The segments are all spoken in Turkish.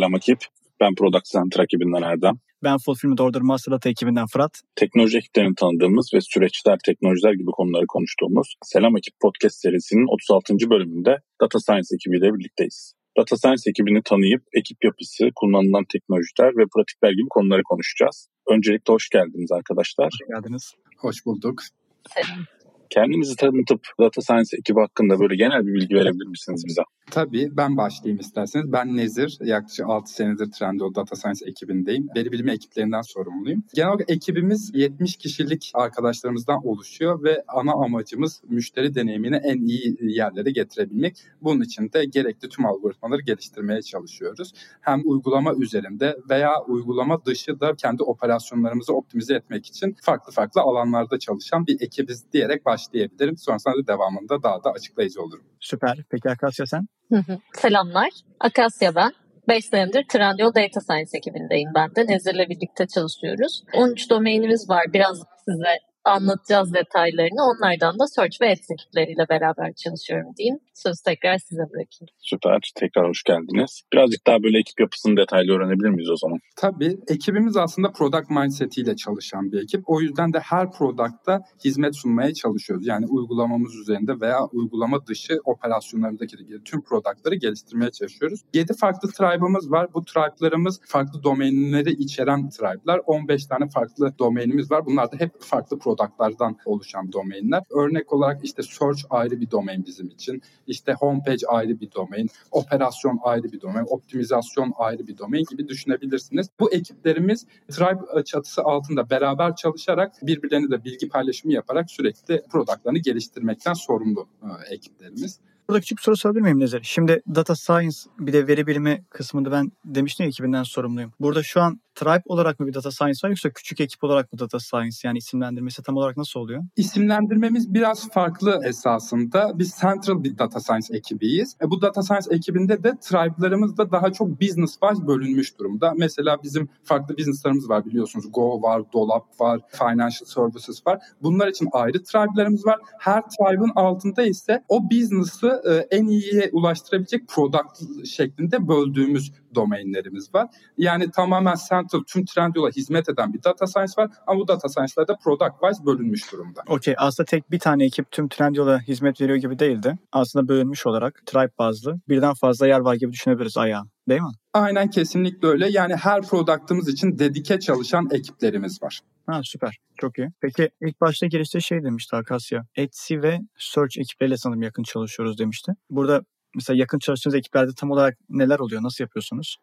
Selam ekip. Ben Product Center ekibinden Erdem. Ben Fulfillment Order Master Data ekibinden Fırat. Teknoloji ekiplerini tanıdığımız ve süreçler, teknolojiler gibi konuları konuştuğumuz Selam Ekip Podcast serisinin 36. bölümünde Data Science ekibiyle birlikteyiz. Data Science ekibini tanıyıp ekip yapısı, kullanılan teknolojiler ve pratikler gibi konuları konuşacağız. Öncelikle hoş geldiniz arkadaşlar. Hoş geldiniz. Hoş bulduk. Selam. Kendinizi tanıtıp Data Science ekibi hakkında böyle genel bir bilgi verebilir misiniz bize? Tabii ben başlayayım isterseniz. Ben Nezir. Yaklaşık 6 senedir Trendyol Data Science ekibindeyim. Veri bilimi ekiplerinden sorumluyum. Genel olarak ekibimiz 70 kişilik arkadaşlarımızdan oluşuyor ve ana amacımız müşteri deneyimini en iyi yerlere getirebilmek. Bunun için de gerekli tüm algoritmaları geliştirmeye çalışıyoruz. Hem uygulama üzerinde veya uygulama dışı da kendi operasyonlarımızı optimize etmek için farklı farklı alanlarda çalışan bir ekibiz diyerek başlayabilirim. Sonrasında da devamında daha da açıklayıcı olurum. Süper. Peki Akasya sen? Selamlar. Akasya ben. 5 senedir Trendyol Data Science ekibindeyim ben de. Nezir'le birlikte çalışıyoruz. 13 domainimiz var. Biraz size anlatacağız detaylarını. Onlardan da Search ve Ads ekipleriyle beraber çalışıyorum diyeyim. Sözü tekrar size bırakayım. Süper. Tekrar hoş geldiniz. Birazcık daha böyle ekip yapısını detaylı öğrenebilir miyiz o zaman? Tabii. Ekibimiz aslında product mindset çalışan bir ekip. O yüzden de her product'ta hizmet sunmaya çalışıyoruz. Yani uygulamamız üzerinde veya uygulama dışı operasyonlarındaki tüm product'ları geliştirmeye çalışıyoruz. 7 farklı tribe'ımız var. Bu tribe'larımız farklı domainleri içeren tribe'lar. 15 tane farklı domainimiz var. Bunlar da hep farklı product'lardan oluşan domainler. Örnek olarak işte search ayrı bir domain bizim için. İşte homepage ayrı bir domain, operasyon ayrı bir domain, optimizasyon ayrı bir domain gibi düşünebilirsiniz. Bu ekiplerimiz Tribe çatısı altında beraber çalışarak birbirlerine de bilgi paylaşımı yaparak sürekli productlarını geliştirmekten sorumlu e, ekiplerimiz. Burada küçük bir soru sorabilir miyim Nezer? Şimdi data science bir de veri bilimi kısmında ben demiştim ya ekibinden sorumluyum. Burada şu an tribe olarak mı bir data science var yoksa küçük ekip olarak mı data science yani isimlendirmesi tam olarak nasıl oluyor? İsimlendirmemiz biraz farklı esasında. Biz central bir data science ekibiyiz. E, bu data science ekibinde de tribe'larımız da daha çok business wise bölünmüş durumda. Mesela bizim farklı business'larımız var biliyorsunuz. Go var, Dolap var, Financial Services var. Bunlar için ayrı tribe'larımız var. Her tribe'ın altında ise o business'ı e, en iyiye ulaştırabilecek product şeklinde böldüğümüz domainlerimiz var. Yani tamamen central tüm Trendyol'a hizmet eden bir data science var ama bu data science'lar da product wise bölünmüş durumda. Okey aslında tek bir tane ekip tüm Trendyol'a hizmet veriyor gibi değildi. Aslında bölünmüş olarak tribe bazlı birden fazla yer var gibi düşünebiliriz ayağa. Değil mi? Aynen kesinlikle öyle. Yani her product'ımız için dedike çalışan ekiplerimiz var. Ha süper. Çok iyi. Peki ilk başta girişte şey demişti Akasya. Etsy ve Search ekipleriyle sanırım yakın çalışıyoruz demişti. Burada mesela yakın çalıştığınız ekiplerde tam olarak neler oluyor? Nasıl yapıyorsunuz?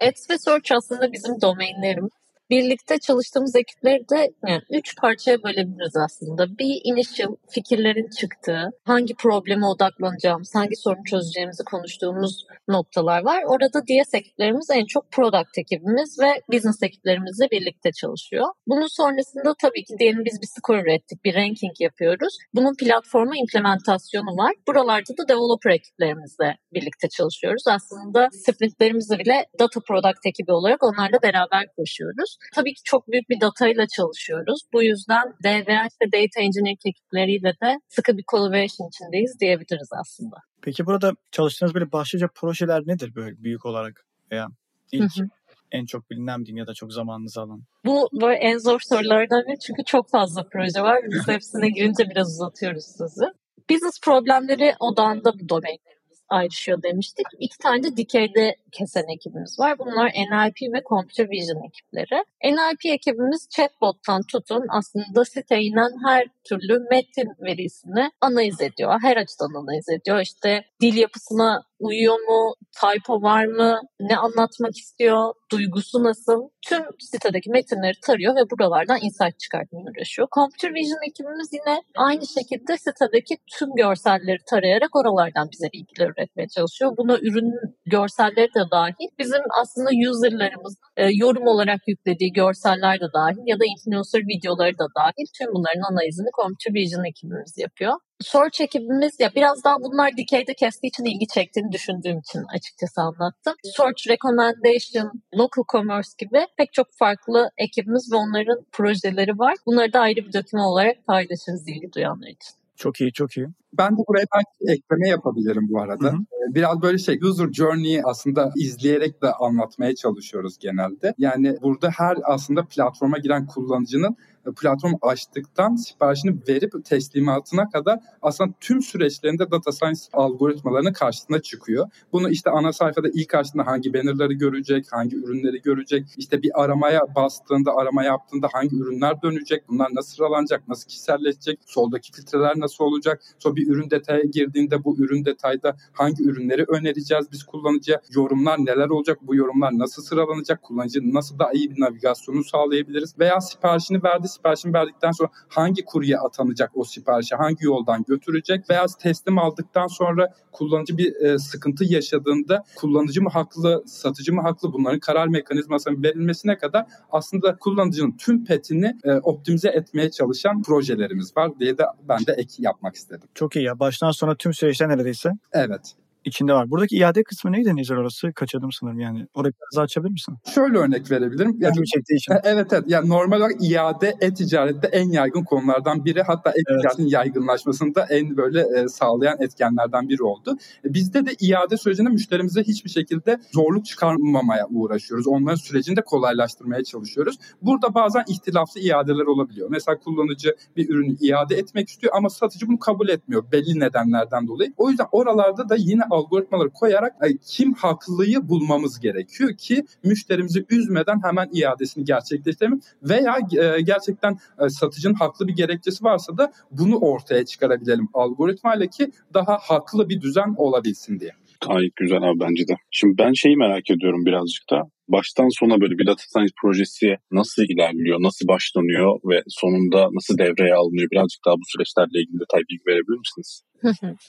Ads ve Search aslında bizim domainlerimiz. Birlikte çalıştığımız ekipleri de yani üç parçaya bölebiliriz aslında. Bir initial fikirlerin çıktığı, hangi probleme odaklanacağımız, hangi sorunu çözeceğimizi konuştuğumuz noktalar var. Orada DS ekiplerimiz en çok product ekibimiz ve business ekiplerimizle birlikte çalışıyor. Bunun sonrasında tabii ki diyelim biz bir score ürettik, bir ranking yapıyoruz. Bunun platforma implementasyonu var. Buralarda da developer ekiplerimizle birlikte çalışıyoruz. Aslında sprintlerimizi bile data product ekibi olarak onlarla beraber koşuyoruz. Tabii ki çok büyük bir datayla çalışıyoruz. Bu yüzden DVH ve Data Engineering ekipleriyle de sıkı bir collaboration içindeyiz diyebiliriz aslında. Peki burada çalıştığınız böyle başlıca projeler nedir böyle büyük olarak? Veya ilk Hı hı. en çok bilinen diyeyim ya da çok zamanınızı alan. Bu böyle en zor sorulardan biri çünkü çok fazla proje var. Biz hepsine girince biraz uzatıyoruz sözü. Business problemleri odağında bu domainlerimiz ayrışıyor demiştik. İki tane de dikeyde kesen ekibimiz var. Bunlar NLP ve Computer Vision ekipleri. NLP ekibimiz chatbot'tan tutun aslında siteye inen her türlü metin verisini analiz ediyor. Her açıdan analiz ediyor. İşte dil yapısına uyuyor mu, typo var mı, ne anlatmak istiyor, duygusu nasıl? Tüm sitedeki metinleri tarıyor ve buralardan insight çıkartmaya uğraşıyor. Computer Vision ekibimiz yine aynı şekilde sitedeki tüm görselleri tarayarak oralardan bize bilgiler üretmeye çalışıyor. Buna ürün görselleri de dahil. Bizim aslında userlarımız e, yorum olarak yüklediği görseller de dahil ya da influencer videoları da dahil tüm bunların analizini Computer Vision ekibimiz yapıyor. Search ekibimiz ya biraz daha bunlar dikeyde kestiği için ilgi çektiğini düşündüğüm için açıkçası anlattım. Search Recommendation, Local Commerce gibi pek çok farklı ekibimiz ve onların projeleri var. Bunları da ayrı bir doküman olarak paylaşırız ilgi duyanlar için. Çok iyi, çok iyi. Ben de buraya belki ekleme yapabilirim bu arada. Hı hı. Ee, biraz böyle şey user journey'i aslında izleyerek de anlatmaya çalışıyoruz genelde. Yani burada her aslında platforma giren kullanıcının platform açtıktan siparişini verip teslimatına kadar aslında tüm süreçlerinde data science algoritmalarının karşısına çıkıyor. Bunu işte ana sayfada ilk açtığında hangi bannerları görecek, hangi ürünleri görecek, işte bir aramaya bastığında, arama yaptığında hangi ürünler dönecek, bunlar nasıl sıralanacak, nasıl kişiselleşecek, soldaki filtreler nasıl olacak, sonra bir ürün detaya girdiğinde bu ürün detayda hangi ürünleri önereceğiz biz kullanıcıya, yorumlar neler olacak, bu yorumlar nasıl sıralanacak, kullanıcı nasıl daha iyi bir navigasyonu sağlayabiliriz veya siparişini verdi siparişini verdikten sonra hangi kurye atanacak o siparişi, hangi yoldan götürecek veya teslim aldıktan sonra kullanıcı bir e, sıkıntı yaşadığında kullanıcı mı haklı, satıcı mı haklı bunların karar mekanizmasının verilmesine kadar aslında kullanıcının tüm petini e, optimize etmeye çalışan projelerimiz var diye de ben de ek yapmak istedim. Çok iyi ya. Baştan sona tüm süreçler neredeyse. Evet içinde var. Buradaki iade kısmı neydi Nezer orası? Kaçırdım sanırım yani. Orayı biraz açabilir misin? Şöyle örnek verebilirim. Yani, çektiği için. Evet evet. Yani normal olarak iade e-ticarette en yaygın konulardan biri. Hatta e-ticaretin evet. yaygınlaşmasında en böyle e, sağlayan etkenlerden biri oldu. E, bizde de iade sürecinde müşterimize hiçbir şekilde zorluk çıkarmamaya uğraşıyoruz. Onların sürecini de kolaylaştırmaya çalışıyoruz. Burada bazen ihtilaflı iadeler olabiliyor. Mesela kullanıcı bir ürünü iade etmek istiyor ama satıcı bunu kabul etmiyor belli nedenlerden dolayı. O yüzden oralarda da yine algoritmaları koyarak kim haklıyı bulmamız gerekiyor ki müşterimizi üzmeden hemen iadesini gerçekleştirelim veya e, gerçekten e, satıcının haklı bir gerekçesi varsa da bunu ortaya çıkarabilelim algoritmayla ki daha haklı bir düzen olabilsin diye. Gayet güzel abi bence de. Şimdi ben şeyi merak ediyorum birazcık da. Baştan sona böyle bir data science projesi nasıl ilerliyor, nasıl başlanıyor ve sonunda nasıl devreye alınıyor? Birazcık daha bu süreçlerle ilgili detay bilgi verebilir misiniz?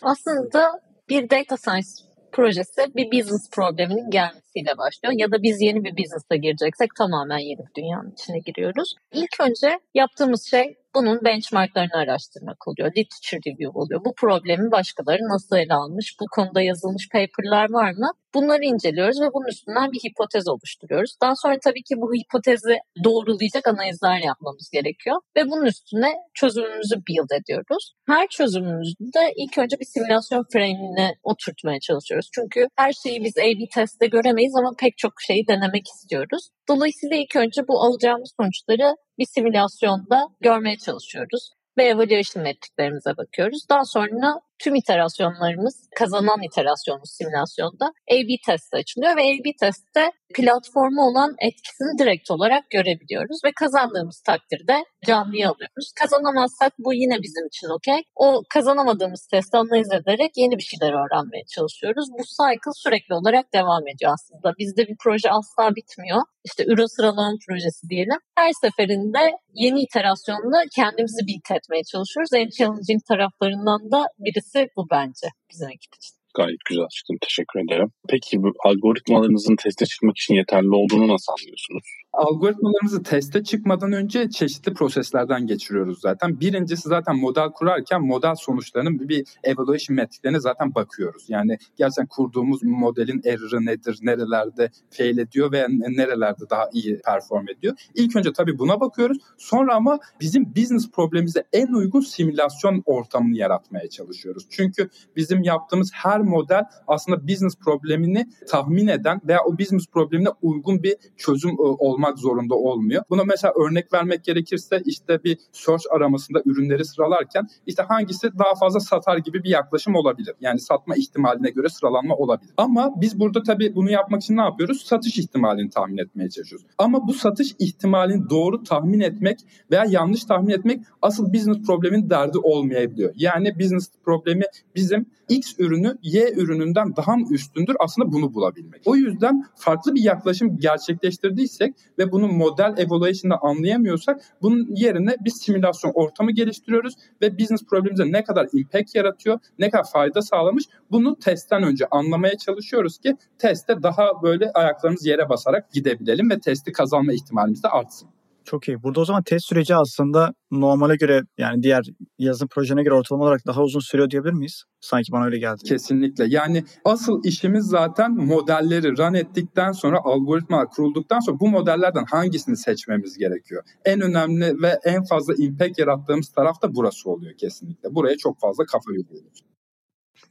Aslında bir data science projesi bir business probleminin gelmesiyle başlıyor. Ya da biz yeni bir business'a gireceksek tamamen yeni bir dünyanın içine giriyoruz. İlk önce yaptığımız şey bunun benchmarklarını araştırmak oluyor. Literature review oluyor. Bu problemi başkaları nasıl ele almış? Bu konuda yazılmış paperlar var mı? Bunları inceliyoruz ve bunun üstünden bir hipotez oluşturuyoruz. Daha sonra tabii ki bu hipotezi doğrulayacak analizler yapmamız gerekiyor. Ve bunun üstüne çözümümüzü build ediyoruz. Her çözümümüzde ilk önce bir simülasyon frame'ine oturtmaya çalışıyoruz. Çünkü her şeyi biz A-B testte göremeyiz ama pek çok şeyi denemek istiyoruz. Dolayısıyla ilk önce bu alacağımız sonuçları bir simülasyonda görmeye çalışıyoruz ve evaluation metriklerimize bakıyoruz. Daha sonra tüm iterasyonlarımız kazanan iterasyonumuz simülasyonda A-B testte açılıyor ve A-B testte platformu olan etkisini direkt olarak görebiliyoruz ve kazandığımız takdirde canlıya alıyoruz. Kazanamazsak bu yine bizim için okey. O kazanamadığımız testi analiz ederek yeni bir şeyler öğrenmeye çalışıyoruz. Bu cycle sürekli olarak devam ediyor aslında. Bizde bir proje asla bitmiyor. İşte ürün sıralama projesi diyelim. Her seferinde yeni iterasyonla kendimizi beat etmeye çalışıyoruz. En challenging taraflarından da birisi bu bence bizim ekip için. Gayet güzel açıkladın. Teşekkür ederim. Peki bu algoritmalarınızın teste çıkmak için yeterli olduğunu nasıl anlıyorsunuz? Algoritmalarımızı teste çıkmadan önce çeşitli proseslerden geçiriyoruz zaten. Birincisi zaten model kurarken model sonuçlarının bir evaluation metriklerine zaten bakıyoruz. Yani gerçekten kurduğumuz modelin error'ı nedir, nerelerde fail ediyor ve nerelerde daha iyi perform ediyor. İlk önce tabii buna bakıyoruz. Sonra ama bizim business problemimize en uygun simülasyon ortamını yaratmaya çalışıyoruz. Çünkü bizim yaptığımız her model aslında business problemini tahmin eden veya o business problemine uygun bir çözüm e, olmak zorunda olmuyor. Buna mesela örnek vermek gerekirse işte bir search aramasında ürünleri sıralarken işte hangisi daha fazla satar gibi bir yaklaşım olabilir. Yani satma ihtimaline göre sıralanma olabilir. Ama biz burada tabii bunu yapmak için ne yapıyoruz? Satış ihtimalini tahmin etmeye çalışıyoruz. Ama bu satış ihtimalini doğru tahmin etmek veya yanlış tahmin etmek asıl business problemin derdi olmayabiliyor. Yani business problemi bizim X ürünü Y ürününden daha mı üstündür aslında bunu bulabilmek. O yüzden farklı bir yaklaşım gerçekleştirdiysek ve bunu model evaluation'da anlayamıyorsak bunun yerine bir simülasyon ortamı geliştiriyoruz ve business problemimize ne kadar impact yaratıyor, ne kadar fayda sağlamış bunu testten önce anlamaya çalışıyoruz ki testte daha böyle ayaklarımız yere basarak gidebilelim ve testi kazanma ihtimalimiz de artsın. Çok iyi. Burada o zaman test süreci aslında normale göre yani diğer yazılım projene göre ortalama olarak daha uzun sürüyor diyebilir miyiz? Sanki bana öyle geldi. Kesinlikle. Yani asıl işimiz zaten modelleri run ettikten sonra algoritma kurulduktan sonra bu modellerden hangisini seçmemiz gerekiyor? En önemli ve en fazla impact yarattığımız taraf da burası oluyor kesinlikle. Buraya çok fazla kafa yoruyoruz.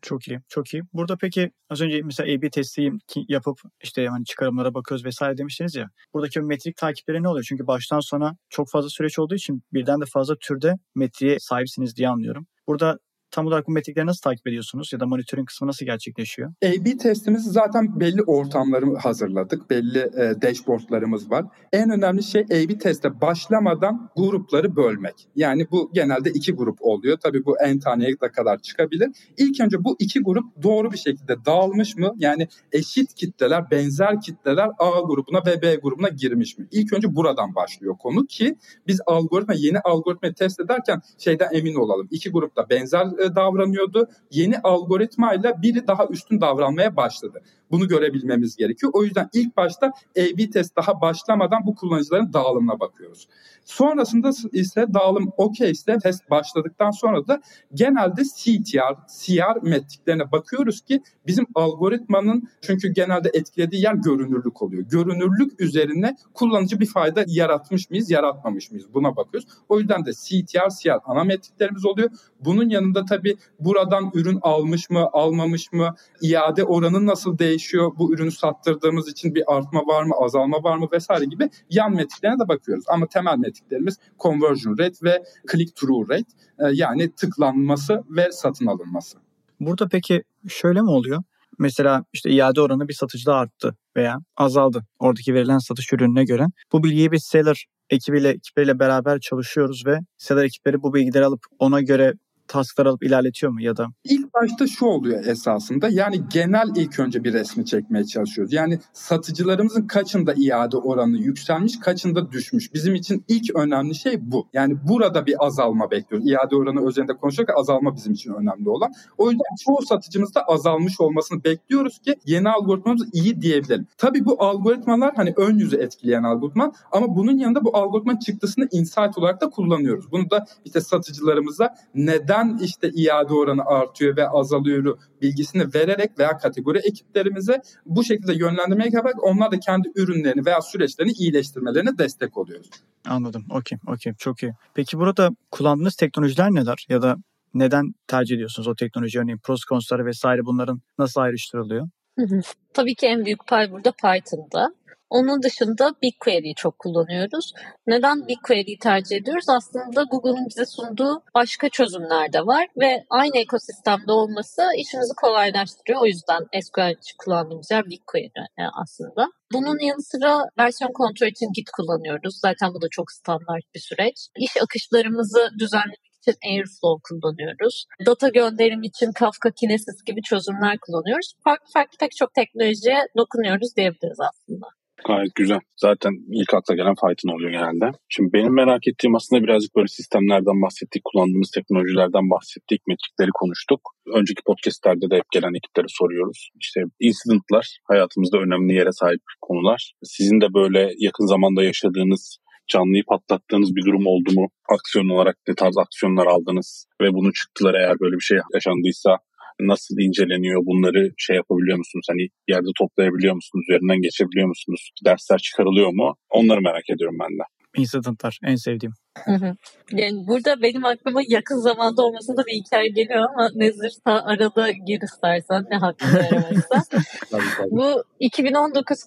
Çok iyi, çok iyi. Burada peki az önce mesela A-B testi yapıp işte hani çıkarımlara bakıyoruz vesaire demiştiniz ya. Buradaki metrik takipleri ne oluyor? Çünkü baştan sona çok fazla süreç olduğu için birden de fazla türde metriğe sahipsiniz diye anlıyorum. Burada tam olarak bu metrikleri nasıl takip ediyorsunuz ya da monitoring kısmı nasıl gerçekleşiyor? A-B testimiz zaten belli ortamları hazırladık. Belli e, dashboardlarımız var. En önemli şey A-B teste başlamadan grupları bölmek. Yani bu genelde iki grup oluyor. Tabii bu en taneye kadar çıkabilir. İlk önce bu iki grup doğru bir şekilde dağılmış mı? Yani eşit kitleler, benzer kitleler A grubuna ve B grubuna girmiş mi? İlk önce buradan başlıyor konu ki biz algoritma, yeni algoritma test ederken şeyden emin olalım. İki grupta benzer e, davranıyordu. Yeni algoritmayla biri daha üstün davranmaya başladı. Bunu görebilmemiz gerekiyor. O yüzden ilk başta A-B test daha başlamadan bu kullanıcıların dağılımına bakıyoruz. Sonrasında ise dağılım okey ise test başladıktan sonra da genelde CTR, CR metriklerine bakıyoruz ki bizim algoritmanın çünkü genelde etkilediği yer görünürlük oluyor. Görünürlük üzerine kullanıcı bir fayda yaratmış mıyız, yaratmamış mıyız buna bakıyoruz. O yüzden de CTR, CR ana metriklerimiz oluyor. Bunun yanında tabii buradan ürün almış mı, almamış mı, iade oranı nasıl değişiyor, bu ürünü sattırdığımız için bir artma var mı, azalma var mı vesaire gibi yan metriklerine de bakıyoruz. Ama temel metriklerimiz conversion rate ve click through rate e, yani tıklanması ve satın alınması. Burada peki şöyle mi oluyor? Mesela işte iade oranı bir satıcıda arttı veya azaldı oradaki verilen satış ürününe göre. Bu bilgiyi bir seller ekibiyle ekipleriyle beraber çalışıyoruz ve seller ekipleri bu bilgileri alıp ona göre tasklar alıp ilerletiyor mu ya da? İlk başta şu oluyor esasında. Yani genel ilk önce bir resmi çekmeye çalışıyoruz. Yani satıcılarımızın kaçında iade oranı yükselmiş, kaçında düşmüş. Bizim için ilk önemli şey bu. Yani burada bir azalma bekliyoruz. İade oranı üzerinde konuşurken azalma bizim için önemli olan. O yüzden çoğu satıcımızda azalmış olmasını bekliyoruz ki yeni algoritmamız iyi diyebilelim. Tabii bu algoritmalar hani ön yüzü etkileyen algoritma ama bunun yanında bu algoritma çıktısını insight olarak da kullanıyoruz. Bunu da işte satıcılarımıza neden işte iade oranı artıyor ve azalıyor bilgisini vererek veya kategori ekiplerimize bu şekilde yönlendirmeye yaparak onlar da kendi ürünlerini veya süreçlerini iyileştirmelerine destek oluyoruz. Anladım. Okey. Okey. Çok iyi. Peki burada kullandığınız teknolojiler neler? Ya da neden tercih ediyorsunuz o teknoloji? Örneğin pros konusları vesaire bunların nasıl ayrıştırılıyor? Tabii ki en büyük pay burada Python'da. Onun dışında BigQuery'yi çok kullanıyoruz. Neden BigQuery'yi tercih ediyoruz? Aslında Google'ın bize sunduğu başka çözümler de var ve aynı ekosistemde olması işimizi kolaylaştırıyor. O yüzden SQL kullandığımız yer BigQuery aslında. Bunun yanı sıra versiyon kontrol için Git kullanıyoruz. Zaten bu da çok standart bir süreç. İş akışlarımızı düzenlemek için Airflow kullanıyoruz. Data gönderim için Kafka Kinesis gibi çözümler kullanıyoruz. Farklı farklı pek çok teknolojiye dokunuyoruz diyebiliriz aslında. Gayet güzel. Zaten ilk akla gelen Python oluyor genelde. Şimdi benim merak ettiğim aslında birazcık böyle sistemlerden bahsettik, kullandığımız teknolojilerden bahsettik, metrikleri konuştuk. Önceki podcastlerde de hep gelen ekiplere soruyoruz. İşte incidentlar hayatımızda önemli yere sahip konular. Sizin de böyle yakın zamanda yaşadığınız canlıyı patlattığınız bir durum oldu mu? Aksiyon olarak ne tarz aksiyonlar aldınız ve bunu çıktılar eğer böyle bir şey yaşandıysa nasıl inceleniyor bunları şey yapabiliyor musunuz? Hani yerde toplayabiliyor musunuz? Üzerinden geçebiliyor musunuz? Dersler çıkarılıyor mu? Onları merak ediyorum ben de. Incidentlar en sevdiğim. Yani burada benim aklıma yakın zamanda olmasında bir hikaye geliyor ama Nezir ta arada gir istersen ne hakkını veremezsen. Bu 2019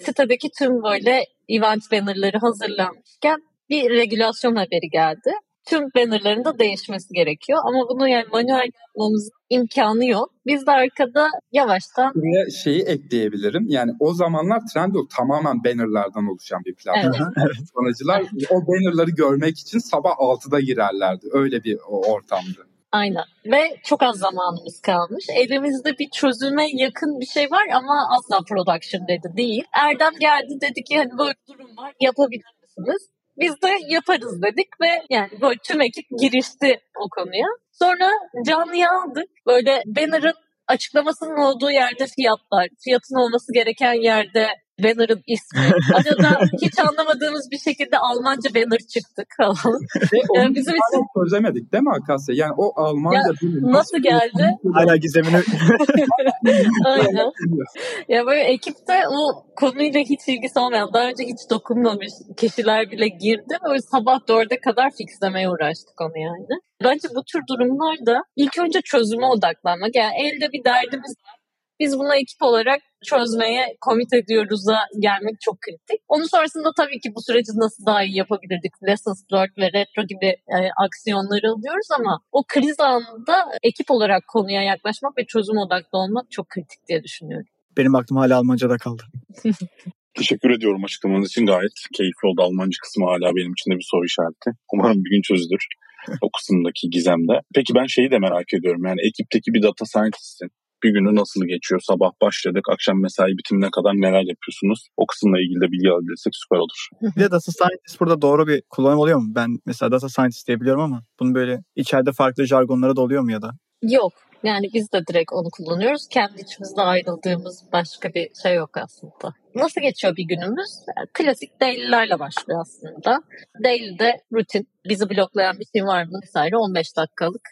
Kasım'ında sitedeki tüm böyle event bannerları hazırlanmışken bir regülasyon haberi geldi tüm bannerların da değişmesi gerekiyor. Ama bunu yani manuel yapmamız imkanı yok. Biz de arkada yavaştan... Buraya şeyi ekleyebilirim. Yani o zamanlar Trendyol tamamen bannerlardan oluşan bir platform. Evet. Kullanıcılar o bannerları görmek için sabah 6'da girerlerdi. Öyle bir ortamdı. Aynen. Ve çok az zamanımız kalmış. Elimizde bir çözüme yakın bir şey var ama asla production dedi değil. Erdem geldi dedi ki hani böyle bir durum var yapabilir misiniz? Biz de yaparız dedik ve yani böyle tüm ekip girişti o konuya. Sonra canlıya aldık. Böyle banner'ın açıklamasının olduğu yerde fiyatlar, fiyatın olması gereken yerde banner'ın ismi. Arada hiç anlamadığımız bir şekilde Almanca banner çıktık falan. yani bizim için çözemedik değil mi Akasya? Yani o Almanca ya, nasıl, nasıl geldi? Hala gizemini. Aynen. ya böyle ekipte o konuyla hiç ilgisi olmayan, daha önce hiç dokunmamış kişiler bile girdi. Böyle sabah dörde kadar fixlemeye uğraştık onu yani. Bence bu tür durumlarda ilk önce çözüme odaklanmak. Yani elde bir derdimiz var biz bunu ekip olarak çözmeye komit ediyoruz'a gelmek çok kritik. Onun sonrasında tabii ki bu süreci nasıl daha iyi yapabilirdik? Lessons learned ve retro gibi e, aksiyonları alıyoruz ama o kriz anında ekip olarak konuya yaklaşmak ve çözüm odaklı olmak çok kritik diye düşünüyorum. Benim aklım hala Almanca'da kaldı. Teşekkür ediyorum açıklamanız için. Gayet keyifli oldu. Almanca kısmı hala benim için de bir soru işareti. Umarım bir gün çözülür o kısımdaki gizemde. Peki ben şeyi de merak ediyorum. Yani ekipteki bir data scientist'in bir günü nasıl geçiyor? Sabah başladık, akşam mesai bitimine kadar neler yapıyorsunuz? O kısımla ilgili de bilgi alabilirsek süper olur. Bir de data scientist burada doğru bir kullanım oluyor mu? Ben mesela data scientist diyebiliyorum ama bunun böyle içeride farklı jargonları da oluyor mu ya da? Yok. Yani biz de direkt onu kullanıyoruz. Kendi içimizde ayrıldığımız başka bir şey yok aslında. Nasıl geçiyor bir günümüz? Klasik daily'lerle başlıyor aslında. Daily'de rutin, bizi bloklayan bir şey var mı vesaire 15 dakikalık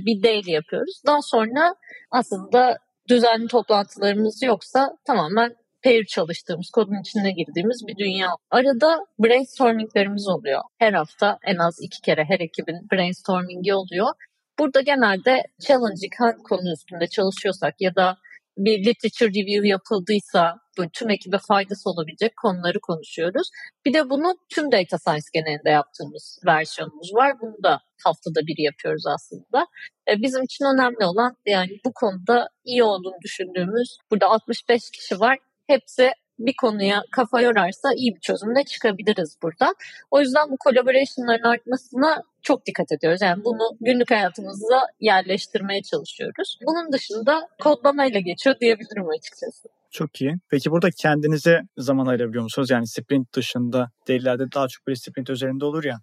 bir daily yapıyoruz. Daha sonra aslında düzenli toplantılarımız yoksa tamamen pair çalıştığımız, kodun içine girdiğimiz bir dünya. Arada brainstorminglerimiz oluyor. Her hafta en az iki kere her ekibin brainstormingi oluyor. Burada genelde challenging hangi konu üstünde çalışıyorsak ya da bir literature review yapıldıysa tüm ekibe faydası olabilecek konuları konuşuyoruz. Bir de bunu tüm data science genelinde yaptığımız versiyonumuz var. Bunu da haftada bir yapıyoruz aslında. E, bizim için önemli olan yani bu konuda iyi olduğunu düşündüğümüz burada 65 kişi var. Hepsi bir konuya kafa yorarsa iyi bir çözümle çıkabiliriz burada. O yüzden bu collaboration'ların artmasına çok dikkat ediyoruz. Yani bunu günlük hayatımıza yerleştirmeye çalışıyoruz. Bunun dışında kodlamayla geçiyor diyebilirim açıkçası. Çok iyi. Peki burada kendinize zaman ayırabiliyor musunuz? Yani sprint dışında değillerde daha çok böyle sprint üzerinde olur ya.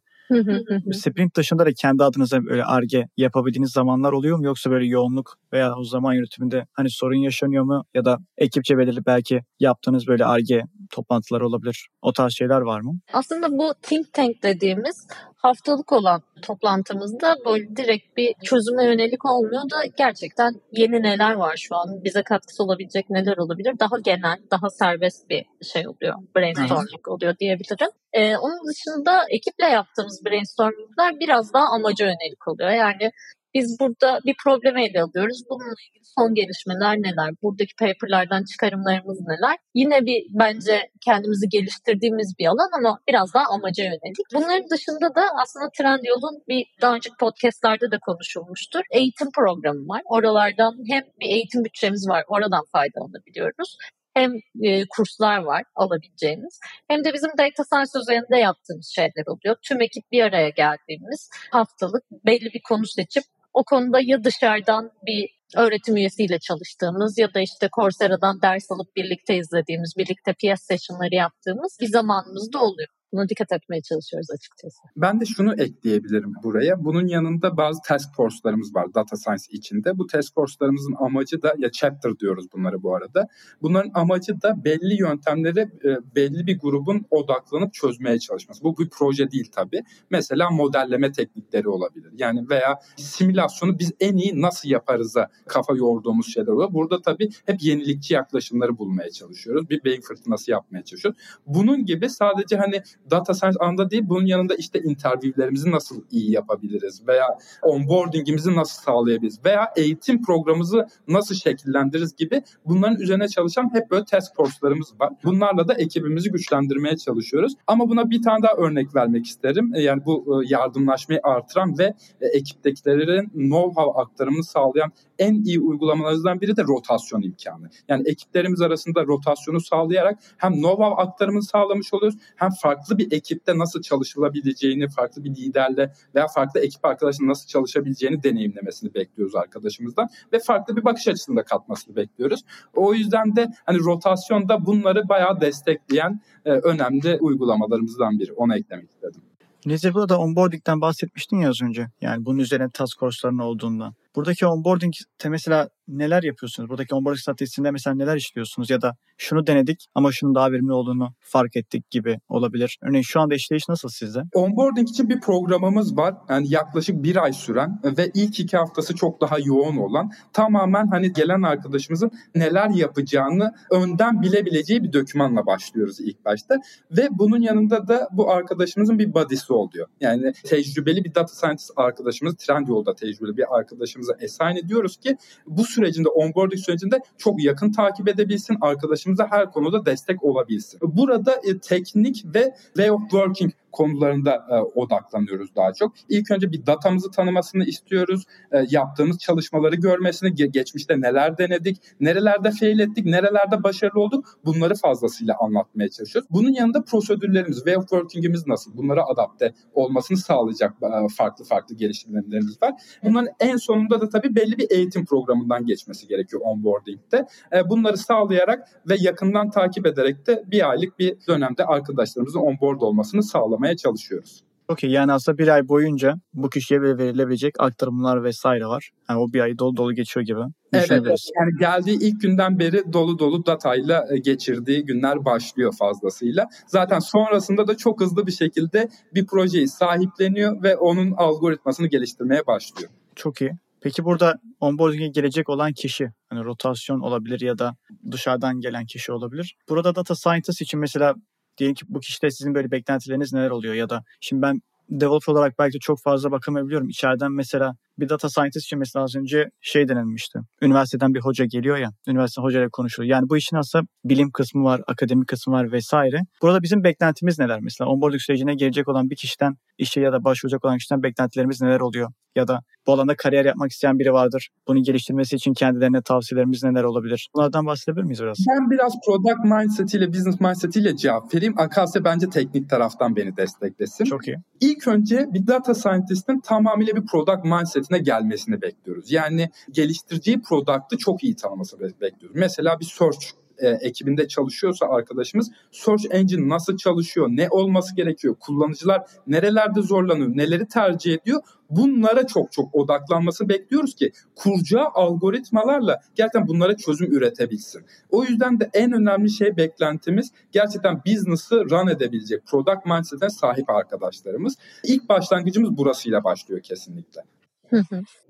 Sprint dışında da kendi adınıza böyle arge yapabildiğiniz zamanlar oluyor mu? Yoksa böyle yoğunluk veya o zaman yönetiminde hani sorun yaşanıyor mu? Ya da ekipçe belirli belki yaptığınız böyle arge toplantılar olabilir. O tarz şeyler var mı? Aslında bu think tank dediğimiz haftalık olan toplantımızda böyle direkt bir çözüme yönelik olmuyor da gerçekten yeni neler var şu an, bize katkısı olabilecek neler olabilir daha genel, daha serbest bir şey oluyor, brainstorming oluyor diyebilirim. Ee, onun dışında ekiple yaptığımız brainstormingler biraz daha amaca yönelik oluyor. Yani biz burada bir problem ele alıyoruz. Bununla ilgili son gelişmeler neler? Buradaki paperlardan çıkarımlarımız neler? Yine bir bence kendimizi geliştirdiğimiz bir alan ama biraz daha amaca yönelik. Bunların dışında da aslında Trendyol'un bir daha önceki podcastlerde de konuşulmuştur. Eğitim programı var. Oralardan hem bir eğitim bütçemiz var. Oradan faydalanabiliyoruz hem e, kurslar var alabileceğiniz hem de bizim data science üzerinde yaptığımız şeyler oluyor. Tüm ekip bir araya geldiğimiz haftalık belli bir konu seçip o konuda ya dışarıdan bir öğretim üyesiyle çalıştığımız ya da işte Coursera'dan ders alıp birlikte izlediğimiz, birlikte PS session'ları yaptığımız bir zamanımız da oluyor. Buna dikkat etmeye çalışıyoruz açıkçası. Ben de şunu ekleyebilirim buraya. Bunun yanında bazı task force'larımız var data science içinde. Bu task force'larımızın amacı da ya chapter diyoruz bunları bu arada. Bunların amacı da belli yöntemleri e, belli bir grubun odaklanıp çözmeye çalışması. Bu bir proje değil tabii. Mesela modelleme teknikleri olabilir. Yani veya simülasyonu biz en iyi nasıl yaparız'a kafa yorduğumuz şeyler oluyor. Burada tabii hep yenilikçi yaklaşımları bulmaya çalışıyoruz. Bir beyin fırtınası yapmaya çalışıyoruz. Bunun gibi sadece hani data science anda değil bunun yanında işte interviewlerimizi nasıl iyi yapabiliriz veya onboardingimizi nasıl sağlayabiliriz veya eğitim programımızı nasıl şekillendiririz gibi bunların üzerine çalışan hep böyle task force'larımız var. Bunlarla da ekibimizi güçlendirmeye çalışıyoruz. Ama buna bir tane daha örnek vermek isterim. E, yani bu e, yardımlaşmayı artıran ve e, ekiptekilerin know-how aktarımını sağlayan en iyi uygulamalarımızdan biri de rotasyon imkanı. Yani ekiplerimiz arasında rotasyonu sağlayarak hem know-how aktarımını sağlamış oluyoruz hem farklı bir ekipte nasıl çalışılabileceğini, farklı bir liderle veya farklı ekip arkadaşının nasıl çalışabileceğini deneyimlemesini bekliyoruz arkadaşımızdan ve farklı bir bakış açısını da katmasını bekliyoruz. O yüzden de hani rotasyonda bunları bayağı destekleyen e, önemli uygulamalarımızdan biri. Onu eklemek istedim. Neyse burada onboarding'den bahsetmiştin ya az önce. Yani bunun üzerine task course'ların olduğundan. Buradaki onboarding mesela neler yapıyorsunuz? Buradaki onboarding stratejisinde mesela neler işliyorsunuz ya da şunu denedik ama şunun daha verimli olduğunu fark ettik gibi olabilir. Örneğin şu anda işleyiş nasıl sizde? Onboarding için bir programımız var. Yani yaklaşık bir ay süren ve ilk iki haftası çok daha yoğun olan tamamen hani gelen arkadaşımızın neler yapacağını önden bilebileceği bir dokümanla başlıyoruz ilk başta. Ve bunun yanında da bu arkadaşımızın bir body'si oluyor. Yani tecrübeli bir data scientist arkadaşımız, Trendyol'da tecrübeli bir arkadaşımıza assign ediyoruz ki bu sürecinde, onboarding sürecinde çok yakın takip edebilsin, arkadaşımıza her konuda destek olabilsin. Burada e, teknik ve way of working konularında e, odaklanıyoruz daha çok. İlk önce bir datamızı tanımasını istiyoruz. E, yaptığımız çalışmaları görmesini, ge- geçmişte neler denedik, nerelerde fail ettik, nerelerde başarılı olduk bunları fazlasıyla anlatmaya çalışıyoruz. Bunun yanında prosedürlerimiz, way of working'imiz nasıl? Bunlara adapte olmasını sağlayacak e, farklı farklı geliştirmelerimiz var. Bunların en sonunda da tabii belli bir eğitim programından geçmesi gerekiyor onboarding'de. E, bunları sağlayarak ve yakından takip ederek de bir aylık bir dönemde arkadaşlarımızın onboard olmasını sağlamaya çalışıyoruz. Okey yani aslında bir ay boyunca bu kişiye verilebilecek aktarımlar vesaire var. Yani o bir ayı dolu dolu geçiyor gibi. Evet, yani geldiği ilk günden beri dolu dolu datayla e, geçirdiği günler başlıyor fazlasıyla. Zaten sonrasında da çok hızlı bir şekilde bir projeyi sahipleniyor ve onun algoritmasını geliştirmeye başlıyor. Çok iyi. Peki burada onboarding'e gelecek olan kişi, hani rotasyon olabilir ya da dışarıdan gelen kişi olabilir. Burada data scientist için mesela diyelim ki bu kişide sizin böyle beklentileriniz neler oluyor ya da şimdi ben developer olarak belki çok fazla bakamayabiliyorum. İçeriden mesela bir data scientist için mesela az önce şey denilmişti. Üniversiteden bir hoca geliyor ya, üniversite hocayla konuşuyor. Yani bu işin aslında bilim kısmı var, akademik kısmı var vesaire. Burada bizim beklentimiz neler mesela? Onboarding sürecine gelecek olan bir kişiden, işe ya da başvuracak olan kişiden beklentilerimiz neler oluyor? Ya da bu alanda kariyer yapmak isteyen biri vardır. Bunu geliştirmesi için kendilerine tavsiyelerimiz neler olabilir? Bunlardan bahsedebilir miyiz biraz? Ben biraz product mindset ile business mindset ile cevap vereyim. Akasya bence teknik taraftan beni desteklesin. Çok iyi. İlk önce bir data scientist'in tamamıyla bir product mindset'ine gelmesini bekliyoruz. Yani geliştireceği product'ı çok iyi tanımasını bekliyoruz. Mesela bir search e, ekibinde çalışıyorsa arkadaşımız search engine nasıl çalışıyor, ne olması gerekiyor, kullanıcılar nerelerde zorlanıyor, neleri tercih ediyor bunlara çok çok odaklanması bekliyoruz ki kuracağı algoritmalarla gerçekten bunlara çözüm üretebilsin. O yüzden de en önemli şey beklentimiz gerçekten business'ı run edebilecek product mindset'e sahip arkadaşlarımız. İlk başlangıcımız burasıyla başlıyor kesinlikle.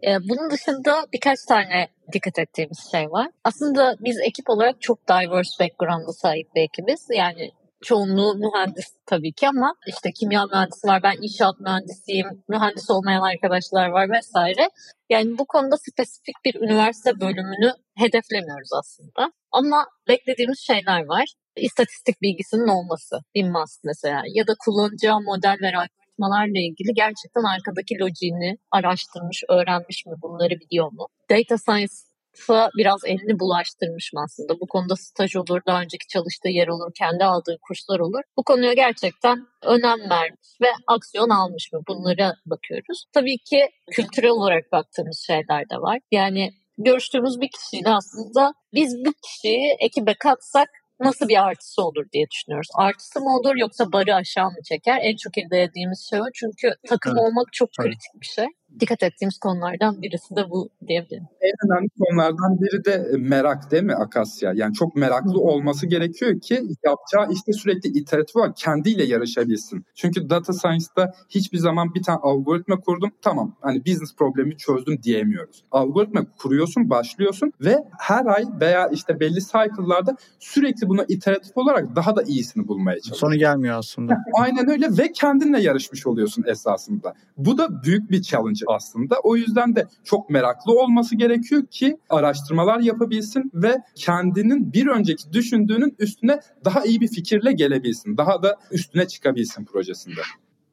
Ee, bunun dışında birkaç tane dikkat ettiğimiz şey var. Aslında biz ekip olarak çok diverse background'a sahip bir ekibiz. Yani çoğunluğu mühendis tabii ki ama işte kimya mühendisi var, ben inşaat mühendisiyim, mühendis olmayan arkadaşlar var vesaire. Yani bu konuda spesifik bir üniversite bölümünü hedeflemiyoruz aslında. Ama beklediğimiz şeyler var. İstatistik bilgisinin olması, bir must mesela ya da kullanacağı model ve algoritmalarla ilgili gerçekten arkadaki lojiğini araştırmış, öğrenmiş mi, bunları biliyor mu? Data Science biraz elini bulaştırmış mı aslında? Bu konuda staj olur, daha önceki çalıştığı yer olur, kendi aldığı kurslar olur. Bu konuya gerçekten önem vermiş ve aksiyon almış mı? Bunlara bakıyoruz. Tabii ki kültürel olarak baktığımız şeyler de var. Yani görüştüğümüz bir kişiyle aslında biz bu kişiyi ekibe katsak nasıl bir artısı olur diye düşünüyoruz. Artısı mı olur yoksa barı aşağı mı çeker? En çok irdelediğimiz şey o. Çünkü takım evet. olmak çok kritik bir şey dikkat ettiğimiz konulardan birisi de bu diyebilirim. En önemli konulardan biri de e, merak değil mi Akasya? Yani çok meraklı olması gerekiyor ki yapacağı işte sürekli iteratif olarak kendiyle yarışabilsin. Çünkü data science'da hiçbir zaman bir tane algoritma kurdum tamam hani business problemi çözdüm diyemiyoruz. Algoritma kuruyorsun, başlıyorsun ve her ay veya işte belli cycle'larda sürekli buna iteratif olarak daha da iyisini bulmaya çalışıyorsun. Sonu gelmiyor aslında. Aynen öyle ve kendinle yarışmış oluyorsun esasında. Bu da büyük bir challenge aslında. O yüzden de çok meraklı olması gerekiyor ki araştırmalar yapabilsin ve kendinin bir önceki düşündüğünün üstüne daha iyi bir fikirle gelebilsin. Daha da üstüne çıkabilsin projesinde.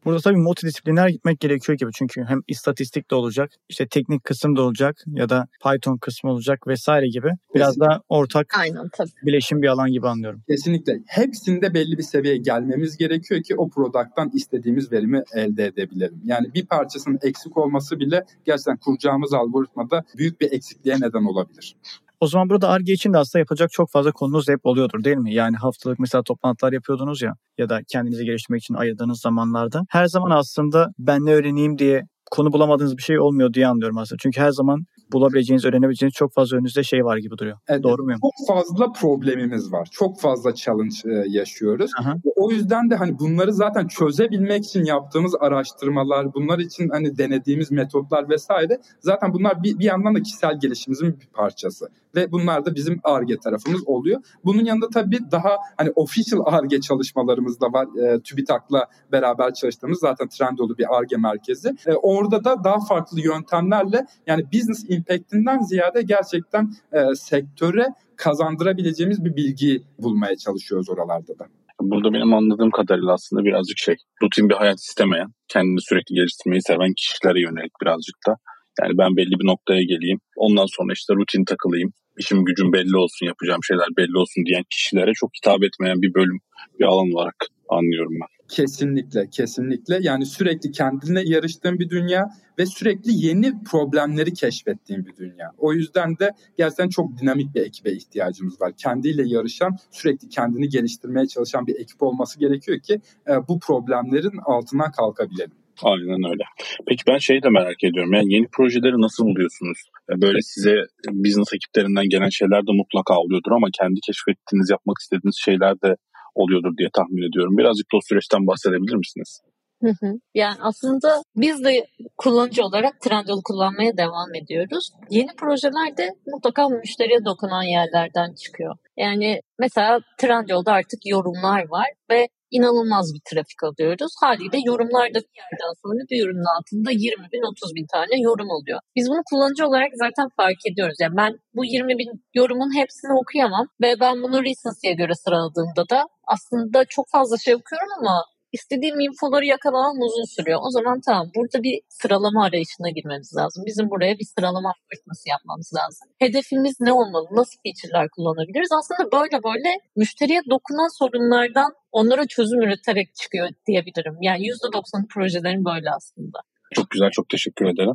Burada tabii multidisipliner gitmek gerekiyor gibi. Çünkü hem istatistik de olacak, işte teknik kısım da olacak ya da Python kısmı olacak vesaire gibi. Biraz Kesinlikle. daha ortak Aynen, tabii. bileşim bir alan gibi anlıyorum. Kesinlikle. Hepsinde belli bir seviyeye gelmemiz gerekiyor ki o product'tan istediğimiz verimi elde edebilelim. Yani bir parçasının eksik olması bile gerçekten kuracağımız algoritmada büyük bir eksikliğe neden olabilir. O zaman burada ARGE için de aslında yapacak çok fazla konunuz hep oluyordur değil mi? Yani haftalık mesela toplantılar yapıyordunuz ya ya da kendinizi geliştirmek için ayırdığınız zamanlarda. Her zaman aslında ben ne öğreneyim diye konu bulamadığınız bir şey olmuyor diye anlıyorum aslında. Çünkü her zaman bulabileceğiniz, öğrenebileceğiniz çok fazla önünüzde şey var gibi duruyor. Evet, Doğru muyum? Çok fazla problemimiz var. Çok fazla challenge e, yaşıyoruz. Aha. O yüzden de hani bunları zaten çözebilmek için yaptığımız araştırmalar, bunlar için hani denediğimiz metotlar vesaire zaten bunlar bir, bir yandan da kişisel gelişimimizin bir parçası ve bunlar da bizim ARGE tarafımız oluyor. Bunun yanında tabii daha hani official ARGE çalışmalarımız da var. E, TÜBİTAK'la beraber çalıştığımız zaten Trendyol'u bir ARGE merkezi. E, orada da daha farklı yöntemlerle yani business impact'inden ziyade gerçekten e, sektöre kazandırabileceğimiz bir bilgi bulmaya çalışıyoruz oralarda da. Burada benim anladığım kadarıyla aslında birazcık şey, rutin bir hayat istemeyen, kendini sürekli geliştirmeyi seven kişilere yönelik birazcık da yani ben belli bir noktaya geleyim. Ondan sonra işte rutin takılayım. işim gücüm belli olsun, yapacağım şeyler belli olsun diyen kişilere çok hitap etmeyen bir bölüm, bir alan olarak anlıyorum ben. Kesinlikle, kesinlikle. Yani sürekli kendine yarıştığın bir dünya ve sürekli yeni problemleri keşfettiğin bir dünya. O yüzden de gerçekten çok dinamik bir ekibe ihtiyacımız var. Kendiyle yarışan, sürekli kendini geliştirmeye çalışan bir ekip olması gerekiyor ki e, bu problemlerin altından kalkabilelim. Aynen öyle. Peki ben şeyi de merak ediyorum. Yani yeni projeleri nasıl buluyorsunuz? Böyle size business ekiplerinden gelen şeyler de mutlaka oluyordur ama kendi keşfettiğiniz, yapmak istediğiniz şeyler de oluyordur diye tahmin ediyorum. Birazcık da o süreçten bahsedebilir misiniz? Yani aslında biz de kullanıcı olarak Trendyol kullanmaya devam ediyoruz. Yeni projelerde mutlaka müşteriye dokunan yerlerden çıkıyor. Yani mesela Trendyol'da artık yorumlar var ve inanılmaz bir trafik alıyoruz. Haliyle yorumlarda bir yerden sonra bir ürünün altında 20 bin 30 bin tane yorum oluyor. Biz bunu kullanıcı olarak zaten fark ediyoruz. Yani ben bu 20 bin yorumun hepsini okuyamam ve ben bunu recency'ye göre sıraladığımda da aslında çok fazla şey okuyorum ama istediğim infoları yakalamam uzun sürüyor. O zaman tamam burada bir sıralama arayışına girmemiz lazım. Bizim buraya bir sıralama algoritması yapmamız lazım. Hedefimiz ne olmalı? Nasıl feature'lar kullanabiliriz? Aslında böyle böyle müşteriye dokunan sorunlardan onlara çözüm üreterek çıkıyor diyebilirim. Yani %90 projelerin böyle aslında. Çok güzel, çok teşekkür ederim.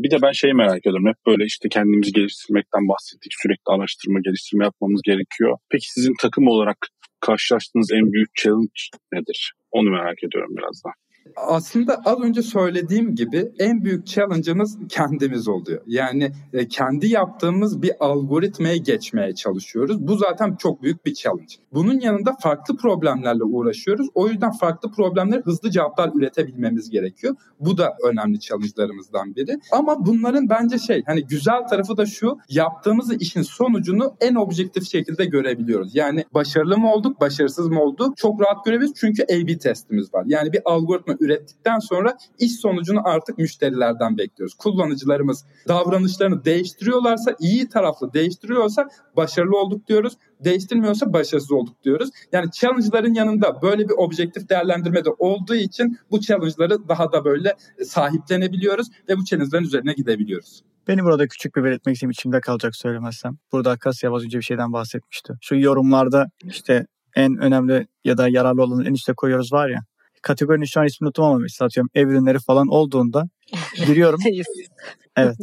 Bir de ben şeyi merak ediyorum. Hep böyle işte kendimizi geliştirmekten bahsettik. Sürekli araştırma, geliştirme yapmamız gerekiyor. Peki sizin takım olarak karşılaştığınız en büyük challenge nedir? Onu merak ediyorum biraz daha. Aslında az önce söylediğim gibi en büyük challenge'ımız kendimiz oluyor. Yani e, kendi yaptığımız bir algoritmaya geçmeye çalışıyoruz. Bu zaten çok büyük bir challenge. Bunun yanında farklı problemlerle uğraşıyoruz. O yüzden farklı problemlere hızlı cevaplar üretebilmemiz gerekiyor. Bu da önemli challenge'larımızdan biri. Ama bunların bence şey hani güzel tarafı da şu yaptığımız işin sonucunu en objektif şekilde görebiliyoruz. Yani başarılı mı olduk, başarısız mı olduk çok rahat görebiliriz çünkü A-B testimiz var. Yani bir algoritma ürettikten sonra iş sonucunu artık müşterilerden bekliyoruz. Kullanıcılarımız davranışlarını değiştiriyorlarsa, iyi taraflı değiştiriyorsa başarılı olduk diyoruz. Değiştirmiyorsa başarısız olduk diyoruz. Yani challenge'ların yanında böyle bir objektif değerlendirme de olduğu için bu challenge'ları daha da böyle sahiplenebiliyoruz ve bu challenge'ların üzerine gidebiliyoruz. Beni burada küçük bir belirtmek istediğim içimde kalacak söylemezsem. Burada Akasya az önce bir şeyden bahsetmişti. Şu yorumlarda işte en önemli ya da yararlı olanı en üstte koyuyoruz var ya kategorinin şu an ismini ama mesela atıyorum ev ürünleri falan olduğunda giriyorum. evet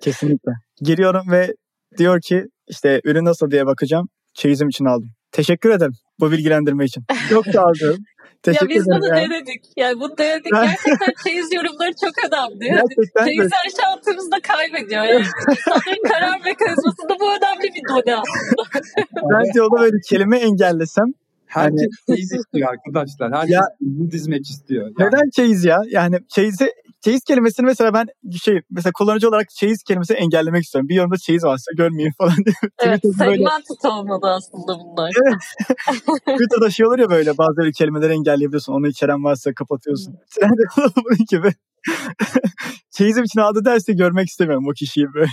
kesinlikle. Giriyorum ve diyor ki işte ürün nasıl diye bakacağım. Çeyizim için aldım. Teşekkür ederim bu bilgilendirme için. Çok sağ olun. Teşekkür ya biz bunu ya. denedik. Yani bunu denedik. Gerçekten çeyiz yorumları çok önemli. Gerçekten çeyiz her şey altımızda kaybediyor. Yani insanların karar mekanizmasında bu önemli bir aslında. Bence onu böyle kelime engellesem Herkes yani, çeyiz istiyor arkadaşlar. Herkes ya, dizmek istiyor. Yani. Neden çeyiz ya? Yani çeyizi çeyiz kelimesini mesela ben şey mesela kullanıcı olarak çeyiz kelimesini engellemek istiyorum. Bir yorumda çeyiz varsa görmeyeyim falan diye. Evet segmented olmalı aslında bunlar. Evet. Twitter'da şey olur ya böyle bazı öyle kelimeleri engelleyebiliyorsun. Onu içeren varsa kapatıyorsun. Sen de bunun gibi. Çeyizim için aldı derse görmek istemiyorum o kişiyi böyle.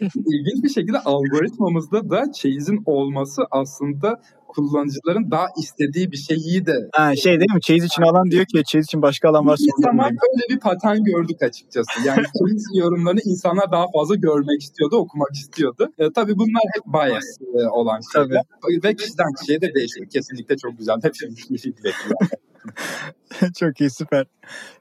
İlginç bir şekilde algoritmamızda da çeyizin olması aslında kullanıcıların daha istediği bir şeyi de. Ha, şey değil mi? Çeyiz için alan diyor ki çeyiz için başka alan varsa. Bir zaman böyle bir patern gördük açıkçası. Yani çeyiz yorumlarını insanlar daha fazla görmek istiyordu, okumak istiyordu. E, tabii bunlar hep bias e, olan şeyler. Tabii. Ve kişiden kişiye de değişiyor. Kesinlikle çok güzel. Hepimiz bir şey bekliyor. çok iyi süper.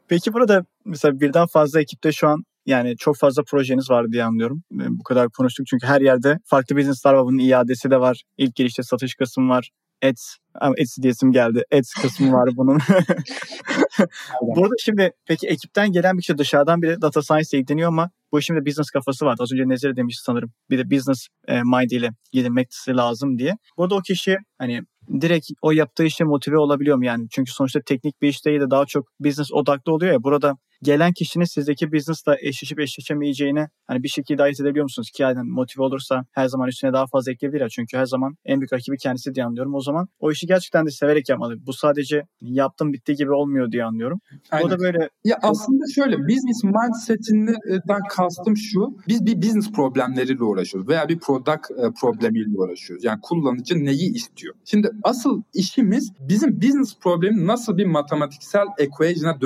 Peki burada mesela birden fazla ekipte şu an yani çok fazla projeniz var diye anlıyorum. Bu kadar konuştuk çünkü her yerde farklı business'lar var. Bunun iadesi de var. İlk girişte satış kısmı var. Ads Ads diyesim geldi. Ads kısmı var bunun. Burada şimdi peki ekipten gelen bir kişi dışarıdan bir data science ilgileniyor ama bu işin de business kafası vardı. Az önce Nezire demiş sanırım. Bir de business e, mind ile gelinmesi lazım diye. Burada o kişi hani direkt o yaptığı işe motive olabiliyor mu yani? Çünkü sonuçta teknik bir iş değil de daha çok business odaklı oluyor ya. Burada gelen kişinin sizdeki business'la eşleşip eşleşemeyeceğini hani bir şekilde ayırt edebiliyor musunuz? Ki yani motive olursa her zaman üstüne daha fazla ekleyebilir ya. Çünkü her zaman en büyük rakibi kendisi diye anlıyorum. O zaman o işi gerçekten de severek yapmalı. Bu sadece yaptım bitti gibi olmuyor diye anlıyorum. Aynen. O da böyle Ya aslında şöyle business mindsetinden kastım şu. Biz bir business problemleriyle uğraşıyoruz veya bir product e, problemiyle uğraşıyoruz. Yani kullanıcı neyi istiyor? Şimdi asıl işimiz bizim business problemi nasıl bir matematiksel equation'a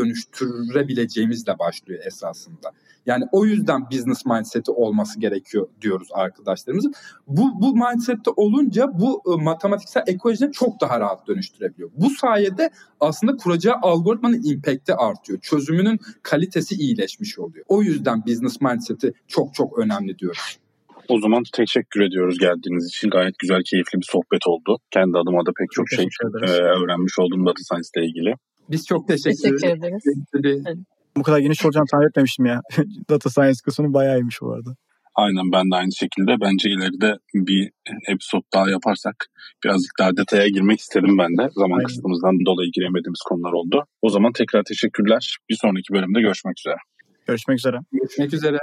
dönüştürebileceğimizle başlıyor esasında. Yani o yüzden business mindseti olması gerekiyor diyoruz arkadaşlarımızın. Bu, bu mindsette olunca bu e, matematiksel equation'ı çok daha rahat dönüştürebiliyor. Bu sayede aslında kuracağı algoritmanın impact'i artıyor. Çözümünün kalitesi iyileşmiş oluyor. O yüzden business mindseti çok çok önemli diyoruz. O zaman teşekkür ediyoruz geldiğiniz için. Gayet güzel, keyifli bir sohbet oldu. Kendi adıma da pek çok şey e, öğrenmiş oldum data science ile ilgili. Biz çok teşekkür, Teşekkür ederiz. ederiz. Bu kadar geniş olacağını tahmin etmemiştim ya. data science kısmı bayağı iyiymiş bu arada. Aynen ben de aynı şekilde. Bence ileride bir episode daha yaparsak birazcık daha detaya girmek istedim ben de. Zaman Aynen. kısıtımızdan dolayı giremediğimiz konular oldu. O zaman tekrar teşekkürler. Bir sonraki bölümde görüşmek üzere. Görüşmek üzere. Görüşmek üzere.